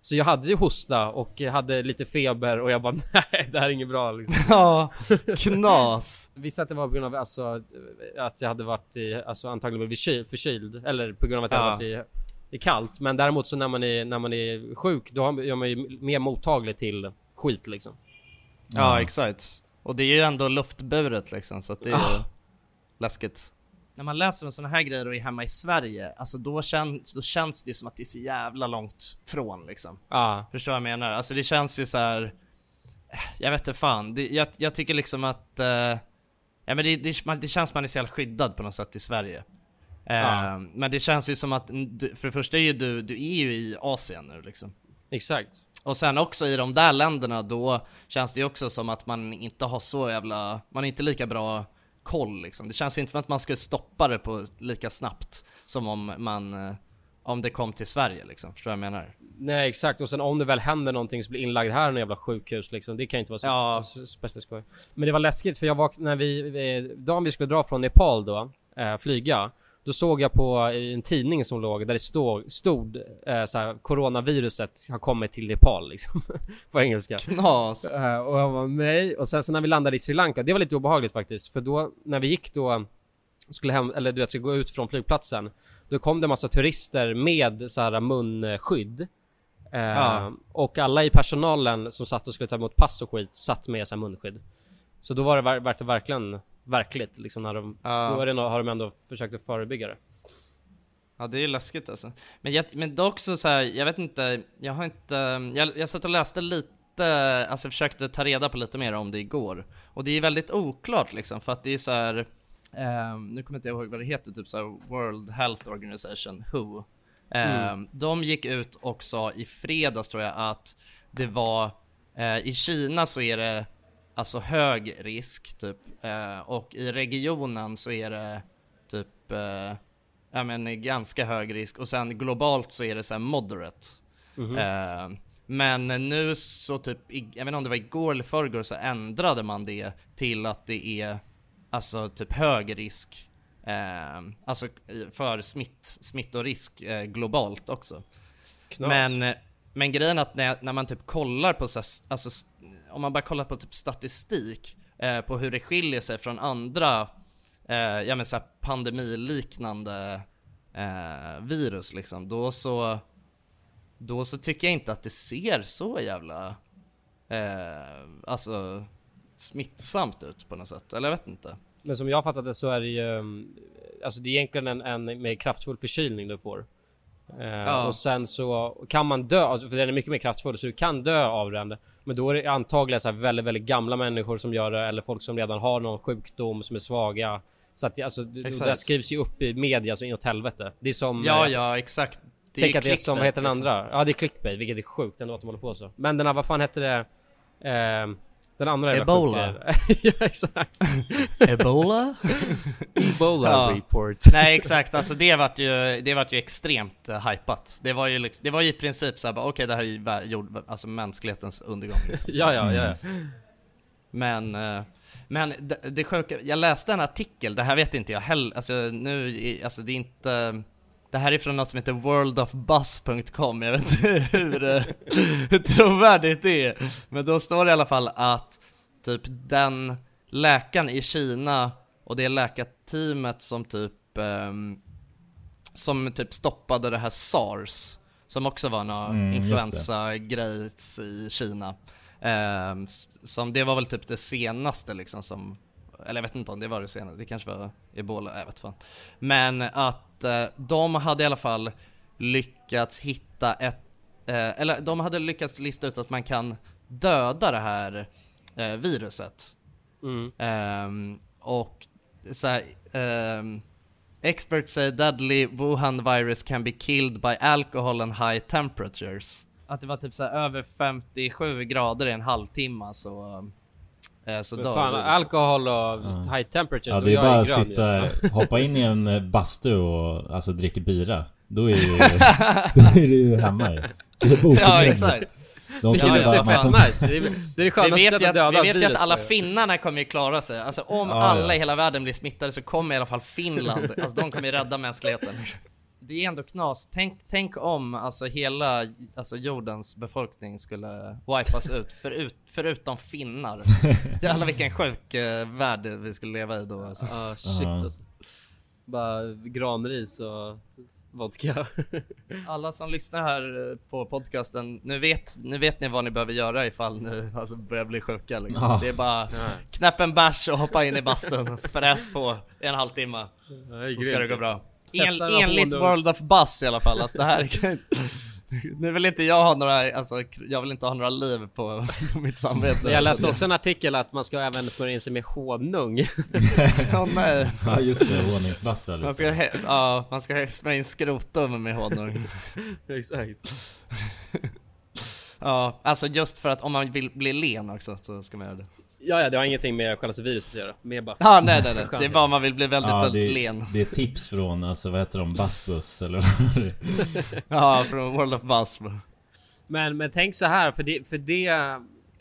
Så jag hade ju hosta och jag hade lite feber och jag bara nej det här är inget bra liksom. Ja, knas. Visste att det var på grund av alltså att jag hade varit i, alltså antagligen blivit kyl, förkyld eller på grund av att jag Ja. hade varit i, i kallt. Men däremot så när man är, när man är sjuk då är man ju mer mottaglig till skit liksom. Ja, exakt. Och det är ju ändå luftburet liksom, så att det är ju Ah. läskigt. När man läser om sådana här grejer och är hemma i Sverige, alltså då, känns då känns det som att det är så jävla långt från liksom. Ja. Förstår vad jag menar? Alltså det känns ju så här. Jag vet inte fan, det, jag, jag tycker liksom att eh, Ja men det, det, man, det känns man är så jävla skyddad på något sätt i Sverige Eh, Ja. Men det känns ju som att, för det första är ju du, du är ju i Asien nu liksom Exakt. Och sen också i de där länderna då känns det ju också som att man inte har så jävla, man är inte lika bra koll liksom. Det känns inte som att man skulle stoppa det på lika snabbt som om man, eh, om det kom till Sverige liksom. Förstår du vad jag menar? Nej exakt och sen om det väl händer någonting så blir inlagd här i jävla sjukhus liksom. Det kan inte vara så Ja. speciellt skoj. Men det var läskigt för jag var när vi, vi dagen vi skulle dra från Nepal då, eh, flyga. Då såg jag på eh, en tidning som låg där det stod, stod eh, såhär, coronaviruset har kommit till Nepal liksom. på engelska. Knas! Eh, och jag var nej. Och sen så när vi landade i Sri Lanka, det var lite obehagligt faktiskt. För då, när vi gick då, skulle hem, eller du vet, skulle gå ut från flygplatsen. Då kom det massa turister med så här munskydd. Eh, Ja. Och alla i personalen som satt och skulle ta emot pass och skit satt med så här munskydd. Så då var det, ver- var det verkligen verkligt liksom när de, Ja. då är det, har de ändå försökt att förebygga det. Ja det är ju läskigt alltså. Men, jag, men dock så, så här, jag vet inte, jag har inte, jag, jag satt och läste lite, alltså försökte ta reda på lite mer om det igår. Och det är väldigt oklart liksom, för att det är så här. ehm, nu kommer jag inte ihåg vad det heter, typ så här World Health Organization, WHO. Ehm, Mm. De gick ut och sa i fredags tror jag att det var, eh, i Kina så är det alltså hög risk typ, eh, och i regionen så är det typ eh, ja men ganska hög risk och sen globalt så är det så moderate. Mhm. Eh, men nu så typ, jag vet inte om det var igår eller förrgår så ändrade man det till att det är alltså typ hög risk eh, alltså för smitt, smittorisk eh, globalt också. Knas. Men, men grejen är att när, när man typ kollar på så här, alltså om man bara kollar på typ statistik eh, på hur det skiljer sig från andra eh, ja men så här pandemiliknande eh, virus liksom, då så då så tycker jag inte att det ser så jävla eh, alltså smittsamt ut på något sätt, eller jag vet inte. Men som jag har fattat det så är det ju mm, Alltså det är egentligen en, en mer kraftfull förkylning du får Eh, Ja. Och sen så kan man dö, alltså, för den är mycket mer kraftfull så du kan dö av den Men då är det antagligen så här väldigt, väldigt gamla människor som gör det eller folk som redan har någon sjukdom som är svaga Så att alltså, det Exakt. där skrivs ju upp i media så inåt helvete Det är som Ja, eh, ja exakt. Det Tänk att det är som, vad heter den clickbait, andra? Ja det är clickbait, vilket är sjukt ändå att de håller på så Men den här, vad fan hette det? Ehm, den andra Ebola. ja exakt Ebola? Ebola Ja. report Nej exakt, alltså det vart ju, det vart ju extremt uh, hypat. Det var ju liksom, det var ju i princip såhär okej det här är ju jord, alltså mänsklighetens undergång liksom. Ja, ja, ja, ja. Men, eh, men det, det sjuka, jag läste en artikel, det här vet inte jag heller, alltså nu, alltså det är inte det här är från något som heter worldofbuzz.com, jag vet inte hur, hur trovärdigt det är. Men då står det i alla fall att typ den läkaren i Kina och det läkarteamet som typ ehm, som typ stoppade det här SARS som också var någon Mm, influensa-grej i Kina. S- som det var väl typ det senaste liksom som eller jag vet inte om det var det senaste, det kanske var ebola, jag vet fan. Men att eh, de hade i alla fall lyckats hitta ett, eh, eller de hade lyckats lista ut att man kan döda det här eh, viruset. Mm. Ehm, och så här, ehm, Experts say deadly Wuhan virus can be killed by alcohol and high temperatures. Att det var typ så över 57 grader i en halvtimme så, så Men dör fan, viruset. alkohol och high temperature, Ja då det är jag bara att sitta, ju. hoppa in i en eh, bastu och alltså dricka bira Då är ju, då är du ju hemma ju Det är. Ja exakt. De Det kan är så fan nice, det är det, är det skönaste vi vet sättet ju att döda vi vet ju att alla finnarna kommer ju klara sig, alltså om Ja, alla ja. i hela världen blir smittade så kommer i alla fall Finland, alltså de kommer ju rädda mänskligheten det är ändå knas. Tänk, tänk om alltså hela alltså jordens befolkning skulle wipas ut, förut, förutom finnar. Jävlar vilken sjuk uh, värld vi skulle leva i då alltså. Ja, shit Ja. alltså. Bara granris och vodka. Alla som lyssnar här eh, på podcasten, nu vet, nu vet ni vad ni behöver göra ifall ni alltså, börjar bli sjuka liksom. Ja. Det är bara knäpp en bärs och hoppa in i bastun, fräs på i en halvtimme. Så ska det gå bra. En, enligt World of Buzz i alla fall, alltså det här Nu vill inte jag ha några, alltså jag vill inte ha några liv på, på mitt samvete. Jag läste också en artikel att man ska även smörja in sig med honung. Åh nej. Ja just det, honungsbasta Man ska, ja, man ska smörja in skrotum med honung. Exakt. Ja, alltså just för att om man vill bli len också så ska man göra det. Ja, ja, det har ingenting med själva viruset att göra. Mer bara Ja, nej, nej, nej. Det är bara om man vill bli väldigt, Ja, väldigt det, len. det är tips från, alltså vad heter de, Bassbus eller vad? Ja, från World of Buzz. Men, men tänk så här, för det, för det,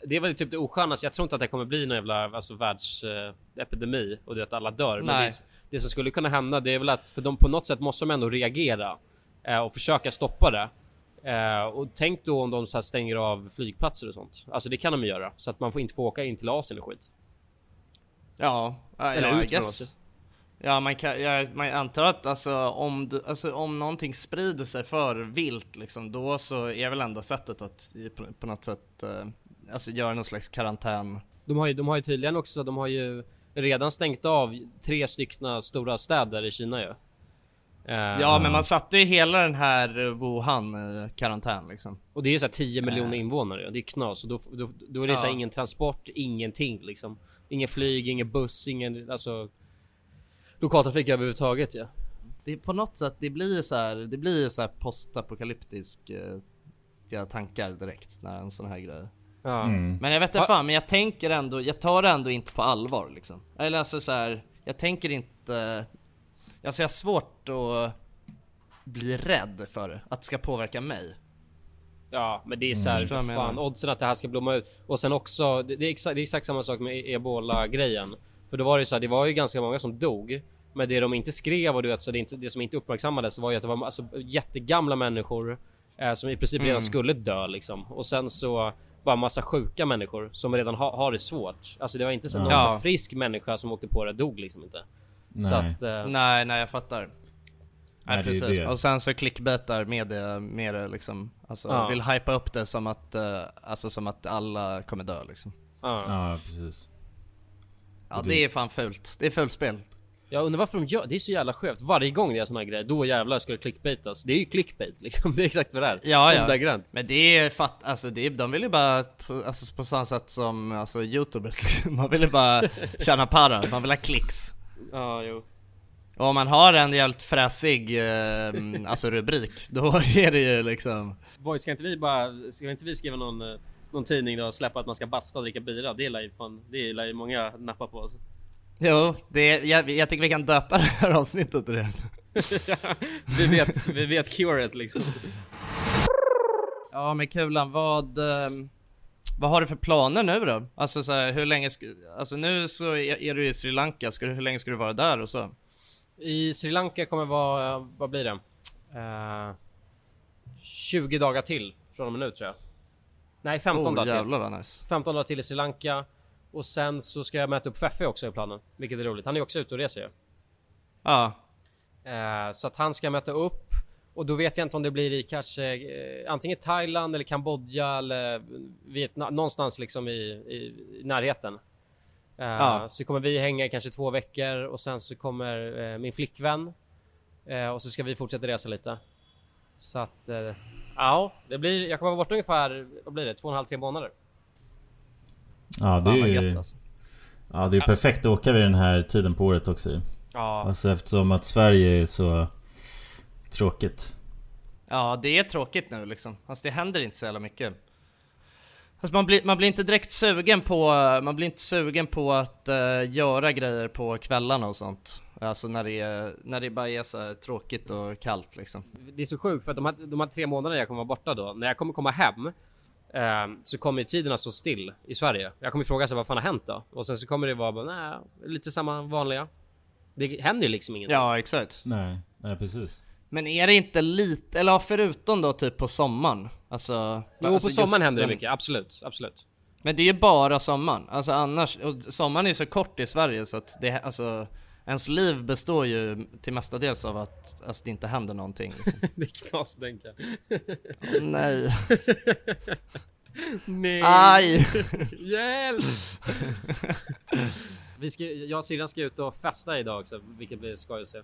det är väl typ det oskönaste. Jag tror inte att det kommer bli någon jävla alltså, världsepidemi och det att alla dör. Men det, det som skulle kunna hända, det är väl att för de på något sätt måste de ändå reagera eh, och försöka stoppa det. Eh, och tänk då om de så här stänger av flygplatser och sånt. Alltså det kan de göra så att man får inte få åka in till Asien och skit. Ja, ja, Eller ja, ut från. Asien. Ja, man kan, jag, man antar att alltså om, du, alltså om någonting sprider sig för vilt liksom, då så är väl enda sättet att på, på något sätt eh, alltså göra någon slags karantän. De har ju, de har ju tydligen också, de har ju redan stängt av tre stycken stora städer i Kina ju. Eh, Ja, men man satte ju hela den här eh, Wuhan i karantän liksom. Och det är så här 10 miljoner Eh. invånare, det är knas. Och då, då, då är det så Ja. ingen transport, ingenting liksom. Ingen flyg, ingen buss, ingen alltså lokaltrafik överhuvudtaget ja. Det är på något sätt, det blir ju så här, det blir ju så här postapokalyptisk eh, tankar direkt när en sån här grej. Ja. Mm. Men jag vet inte fan, men jag tänker ändå, jag tar det ändå inte på allvar liksom. Eller alltså så här, jag tänker inte, alltså jag har svårt att bli rädd för att det ska påverka mig. Ja, men det är så här, jag fan oddsen att det här ska blomma ut. Och sen också, det, det, är, exakt, det är exakt samma sak med e- ebola grejen. För då var det ju så här, det var ju ganska många som dog. Men det de inte skrev och du vet, så det, inte, det som inte uppmärksammades var ju att det var alltså, jättegamla människor eh, som i princip redan Mm. skulle dö liksom. Och sen så bara massa sjuka människor som redan ha, har det svårt. Alltså det var inte så Ja. någon så frisk människa som åkte på det dog liksom inte. Så Nej. att, eh, Nej, nej jag fattar. Nej, Nej, precis. Och sen så clickbaitar med det, med det liksom. Alltså Ja. vill hypa upp det som att, eh, alltså som att alla kommer dö liksom. ja. Ja precis. Ja det det- är fan fult. Det är fult spel. Jag undrar varför de gör det är så jävla skevt. Varje gång det är såna här grejer, då jävlar ska det clickbaitas. Det är ju clickbait liksom. Det är exakt vad det är. Ja, ja. Men det är fatt, alltså det är, de vill ju bara, på, alltså på samma sätt som alltså youtubers liksom. Man vill ju bara tjäna para, man vill ha klicks. Ja, jo. Och om man har en jävligt fräsig, eh, alltså rubrik, då är det ju liksom Boy, ska inte vi bara, ska inte vi skriva någon, eh, någon tidning då och släppa att man ska basta och dricka bira? Det lär ju fan, det lär ju många nappa på. Alltså. Jo, det, jag, jag tycker vi kan döpa det här avsnittet till det. vi vet, vi vet curet liksom. Ja men Kulan, vad, ehm, vad har du för planer nu då? Alltså så här, hur länge, ska, alltså nu så är, du i Sri Lanka, ska du, hur länge ska du vara där och så? I Sri Lanka kommer vara, vad blir det? Eh, 20 dagar till från och med nu tror jag. Nej 15 oh, dagar till. jävlar vad nice. 15 dagar till i Sri Lanka. Och sen så ska jag möta upp Feffe också i planen. Vilket är roligt. Han är också ute och reser ju. Ja, Eh, så att han ska möta upp och då vet jag inte om det blir i kanske eh, antingen Thailand eller Kambodja eller Vietnam, någonstans liksom i, i, närheten. Eh, Ja. Så kommer vi hänga i kanske två veckor och sen så kommer eh, min flickvän eh, och så ska vi fortsätta resa lite. Så att eh, ja, det blir. Jag kommer vara borta ungefär. Vad blir det? Två och en halv, tre månader. Ja det är ju... alltså. Ja det är perfekt att åka vid den här tiden på året också ju. Ja, Alltså eftersom att Sverige är så tråkigt. Ja, det är tråkigt nu liksom. Alltså det händer inte så jävla mycket. Alltså man blir, man blir inte direkt sugen på, man blir inte sugen på att eh, göra grejer på kvällarna och sånt. Alltså när det, är, när det bara är så här tråkigt och kallt liksom. det är så sjukt för att de här, de här tre månaderna jag kommer vara borta då, när jag kommer komma hem eh, så kommer ju tiderna stå still i Sverige. Jag kommer fråga sig vad fan har hänt då? Och sen så kommer det vara bara, nej, lite samma vanliga. Det händer ju liksom ingenting. Ja, exakt. Nej, nej precis. Men är det inte lite, eller förutom då typ på sommaren? Alltså... Jo, alltså på sommaren händer det den- mycket, absolut, absolut. Men det är ju bara sommaren, alltså annars, och sommaren är så kort i Sverige så att det, alltså Ens liv består ju till mestadels av att alltså, det inte händer någonting liksom. det är knas tänka. Nej Nej. Aj! Hjälp! Vi ska, jag och syrran ska ut och festa idag också, vilket blir skoj att se.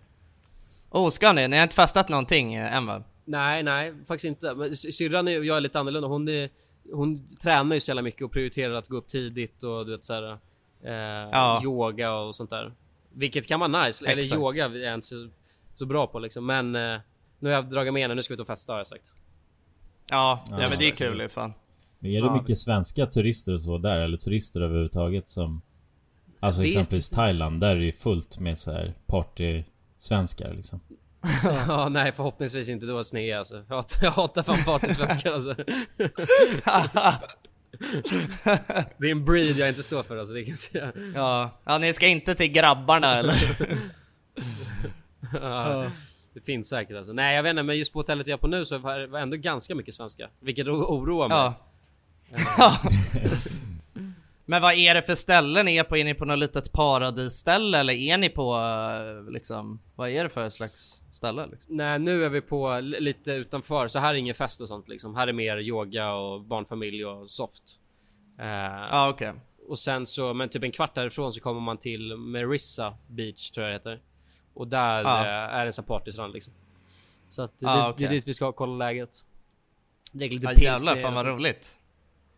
Oh, ska ni? Ni har inte fastat någonting eh, än va? Nej, nej, faktiskt inte. Men sy- syrran är- och jag är lite annorlunda. Hon, är, hon tränar ju så jävla mycket och prioriterar att gå upp tidigt och du vet såhär eh, Ja. yoga och sånt där. Vilket kan vara nice. Eller Exakt. yoga är jag inte så, så bra på liksom. Men eh, nu har jag dragit med henne, nu ska vi ut och festa har jag sagt. Ja, Ja, ja men det är så- kul ju fan Men är det Ja. mycket svenska turister och så där? Eller turister överhuvudtaget som... Alltså exempelvis inte. Thailand, där är det ju fullt med så här party-svenskar liksom. ja, nej förhoppningsvis inte då sned alltså. Jag hatar, jag hatar fan partysvenskar alltså. det är en breed jag inte står för alltså, det kan jag säga. Ja, ja ni ska inte till grabbarna eller? Ja, det finns säkert alltså. Nej jag vet inte men just på hotellet jag är på nu så var det ändå ganska mycket svenska. Vilket oroar mig. Ja. Ja. Men vad är det för ställen? Är, på, är ni på något litet paradisställe eller är ni på eh, liksom, vad är det för slags ställe? Liksom? Nej nu är vi på lite utanför så här är ingen fest och sånt liksom. Här är mer yoga och barnfamilj och soft. Eh, Ja okej. Och sen så, men typ en kvart därifrån så kommer man till Merissa Beach tror jag det heter. Och där Ja. eh, är det en sån partystrand liksom. Så att det, Ja, det är dit vi ska kolla läget. Dricker lite Ja, pilsner jävlar fan vad roligt.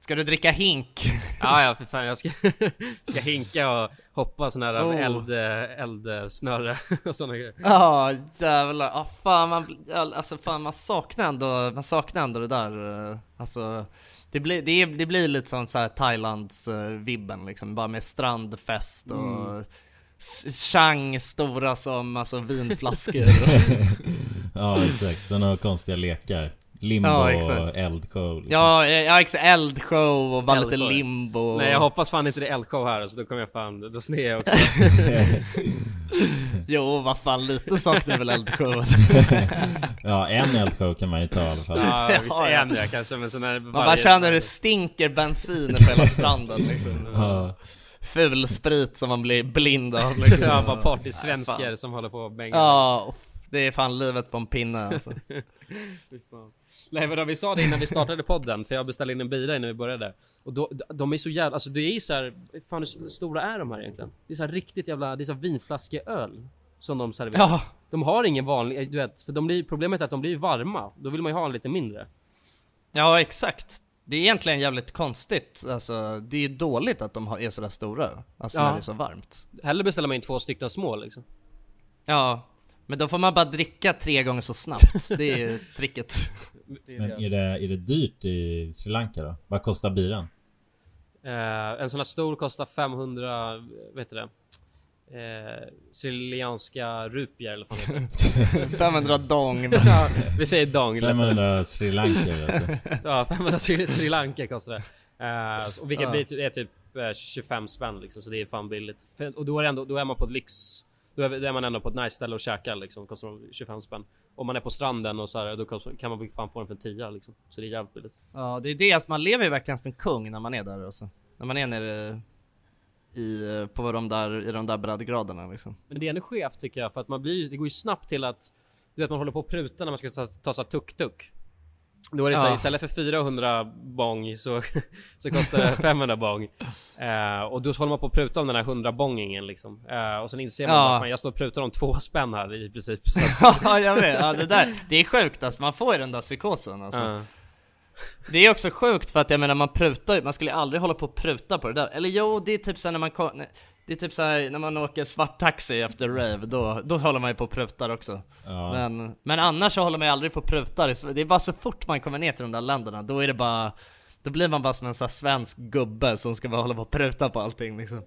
Ska du dricka hink? Ja, ja för fan jag ska, ska hinka och hoppa sån här Oh. eld, eldsnöre och såna grejer. Ja jävlar, ah, fan man, alltså fan man saknar ändå, man saknar ändå det där, eh, alltså det blir, det, det blir lite sånt såhär Thailands uh, vibben liksom, bara med strandfest och Mm. Chang stora som alltså vinflaskor ja exakt, den har konstiga lekar. Limbo Ja, och eldshow liksom. Ja, ja exakt, eldshow och bara lite Eldshow. limbo Nej jag hoppas fan inte det är eldshow här så då kommer jag fan, då sned jag också. Jo vad fan lite saknar väl eldshowen ja, en eldshow kan man ju ta i alla fall. Ja, visst Ja, ja. en jag kanske men sen är det Man bara känner hur det stinker bensin på hela stranden liksom Ja. Ful sprit som man blir blind av liksom. Ja, bara partysvenskar som håller på och bänga. Ja, det är fan livet på en pinne alltså. Nej men vi sa det innan vi startade podden, för jag beställde in en bira innan vi började. Och då, de är så jävla, alltså det är ju så här, fan hur stora är de här egentligen? Det är så här riktigt jävla, det är så här vinflaskeöl. Som de serverar. Ja. De har ingen vanlig, du vet, för de blir, problemet är att de blir varma. Då vill man ju ha en lite mindre. Ja exakt Det är egentligen jävligt konstigt, alltså det är ju dåligt att de har- är sådär stora Alltså Ja. när det är så varmt Hellre beställer man in två stycken små liksom. Ja, men då får man bara dricka tre gånger så snabbt, det är ju tricket Men är det, är det dyrt i Sri Lanka då? Vad kostar biran? Eh, en sån här stor kostar 500, vet du det? Eh, Sicilianska rupier eller vad fan heter det? 500 dong ja, Vi säger dong lättare. 500 Sri Lanka alltså. Ja, 500 Sri, Sri Lanka kostar det. Eh, och vilket Ja. blir är typ eh, 25 spänn liksom, så det är fan billigt. Och då är, det ändå, då är man på ett lyx... Då är, då är man ändå på ett nice ställe och käkar liksom, kostar de 25 spänn. Om man är på stranden och så här, då kan man fan få den för en 10 liksom. Så det är jävligt billigt. Ja det är det, alltså man lever ju verkligen som en kung när man är där alltså När man är nere i, på de där, i de där breddgraderna liksom Men det är ändå skevt tycker jag, för att man blir, det går ju snabbt till att du vet man håller på att pruta när man ska ta, ta så tuk-tuk. Då är det så här, Ja. istället för 400 bong så, så kostar det 500 bong. Eh, och då håller man på att pruta om den här 100 bongingen liksom. Eh, och sen inser man Ja. fan jag står och prutar om två spänn här i princip. Att, Ja jag vet, ja det där, det är sjukt alltså, man får ju den där psykosen alltså Ja. Det är också sjukt för att jag menar man prutar man skulle aldrig hålla på och pruta på det där Eller jo, det är typ såhär när man ko- nej, Det är typ såhär när man åker svart taxi efter rave, då, då håller man ju på och prutar också Ja. men, men annars så håller man ju aldrig på och prutar, det är bara så fort man kommer ner till de där länderna, då är det bara Då blir man bara som en sån här svensk gubbe som ska bara hålla på och pruta på allting liksom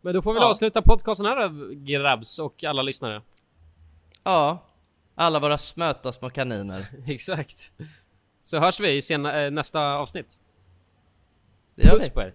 Men då får vi Ja. avsluta podcasten här då, grabbs och alla lyssnare. Ja, alla våra smöta små kaniner Exakt. Så hörs vi i sena, eh, nästa avsnitt. Det gör Puss vi. på er.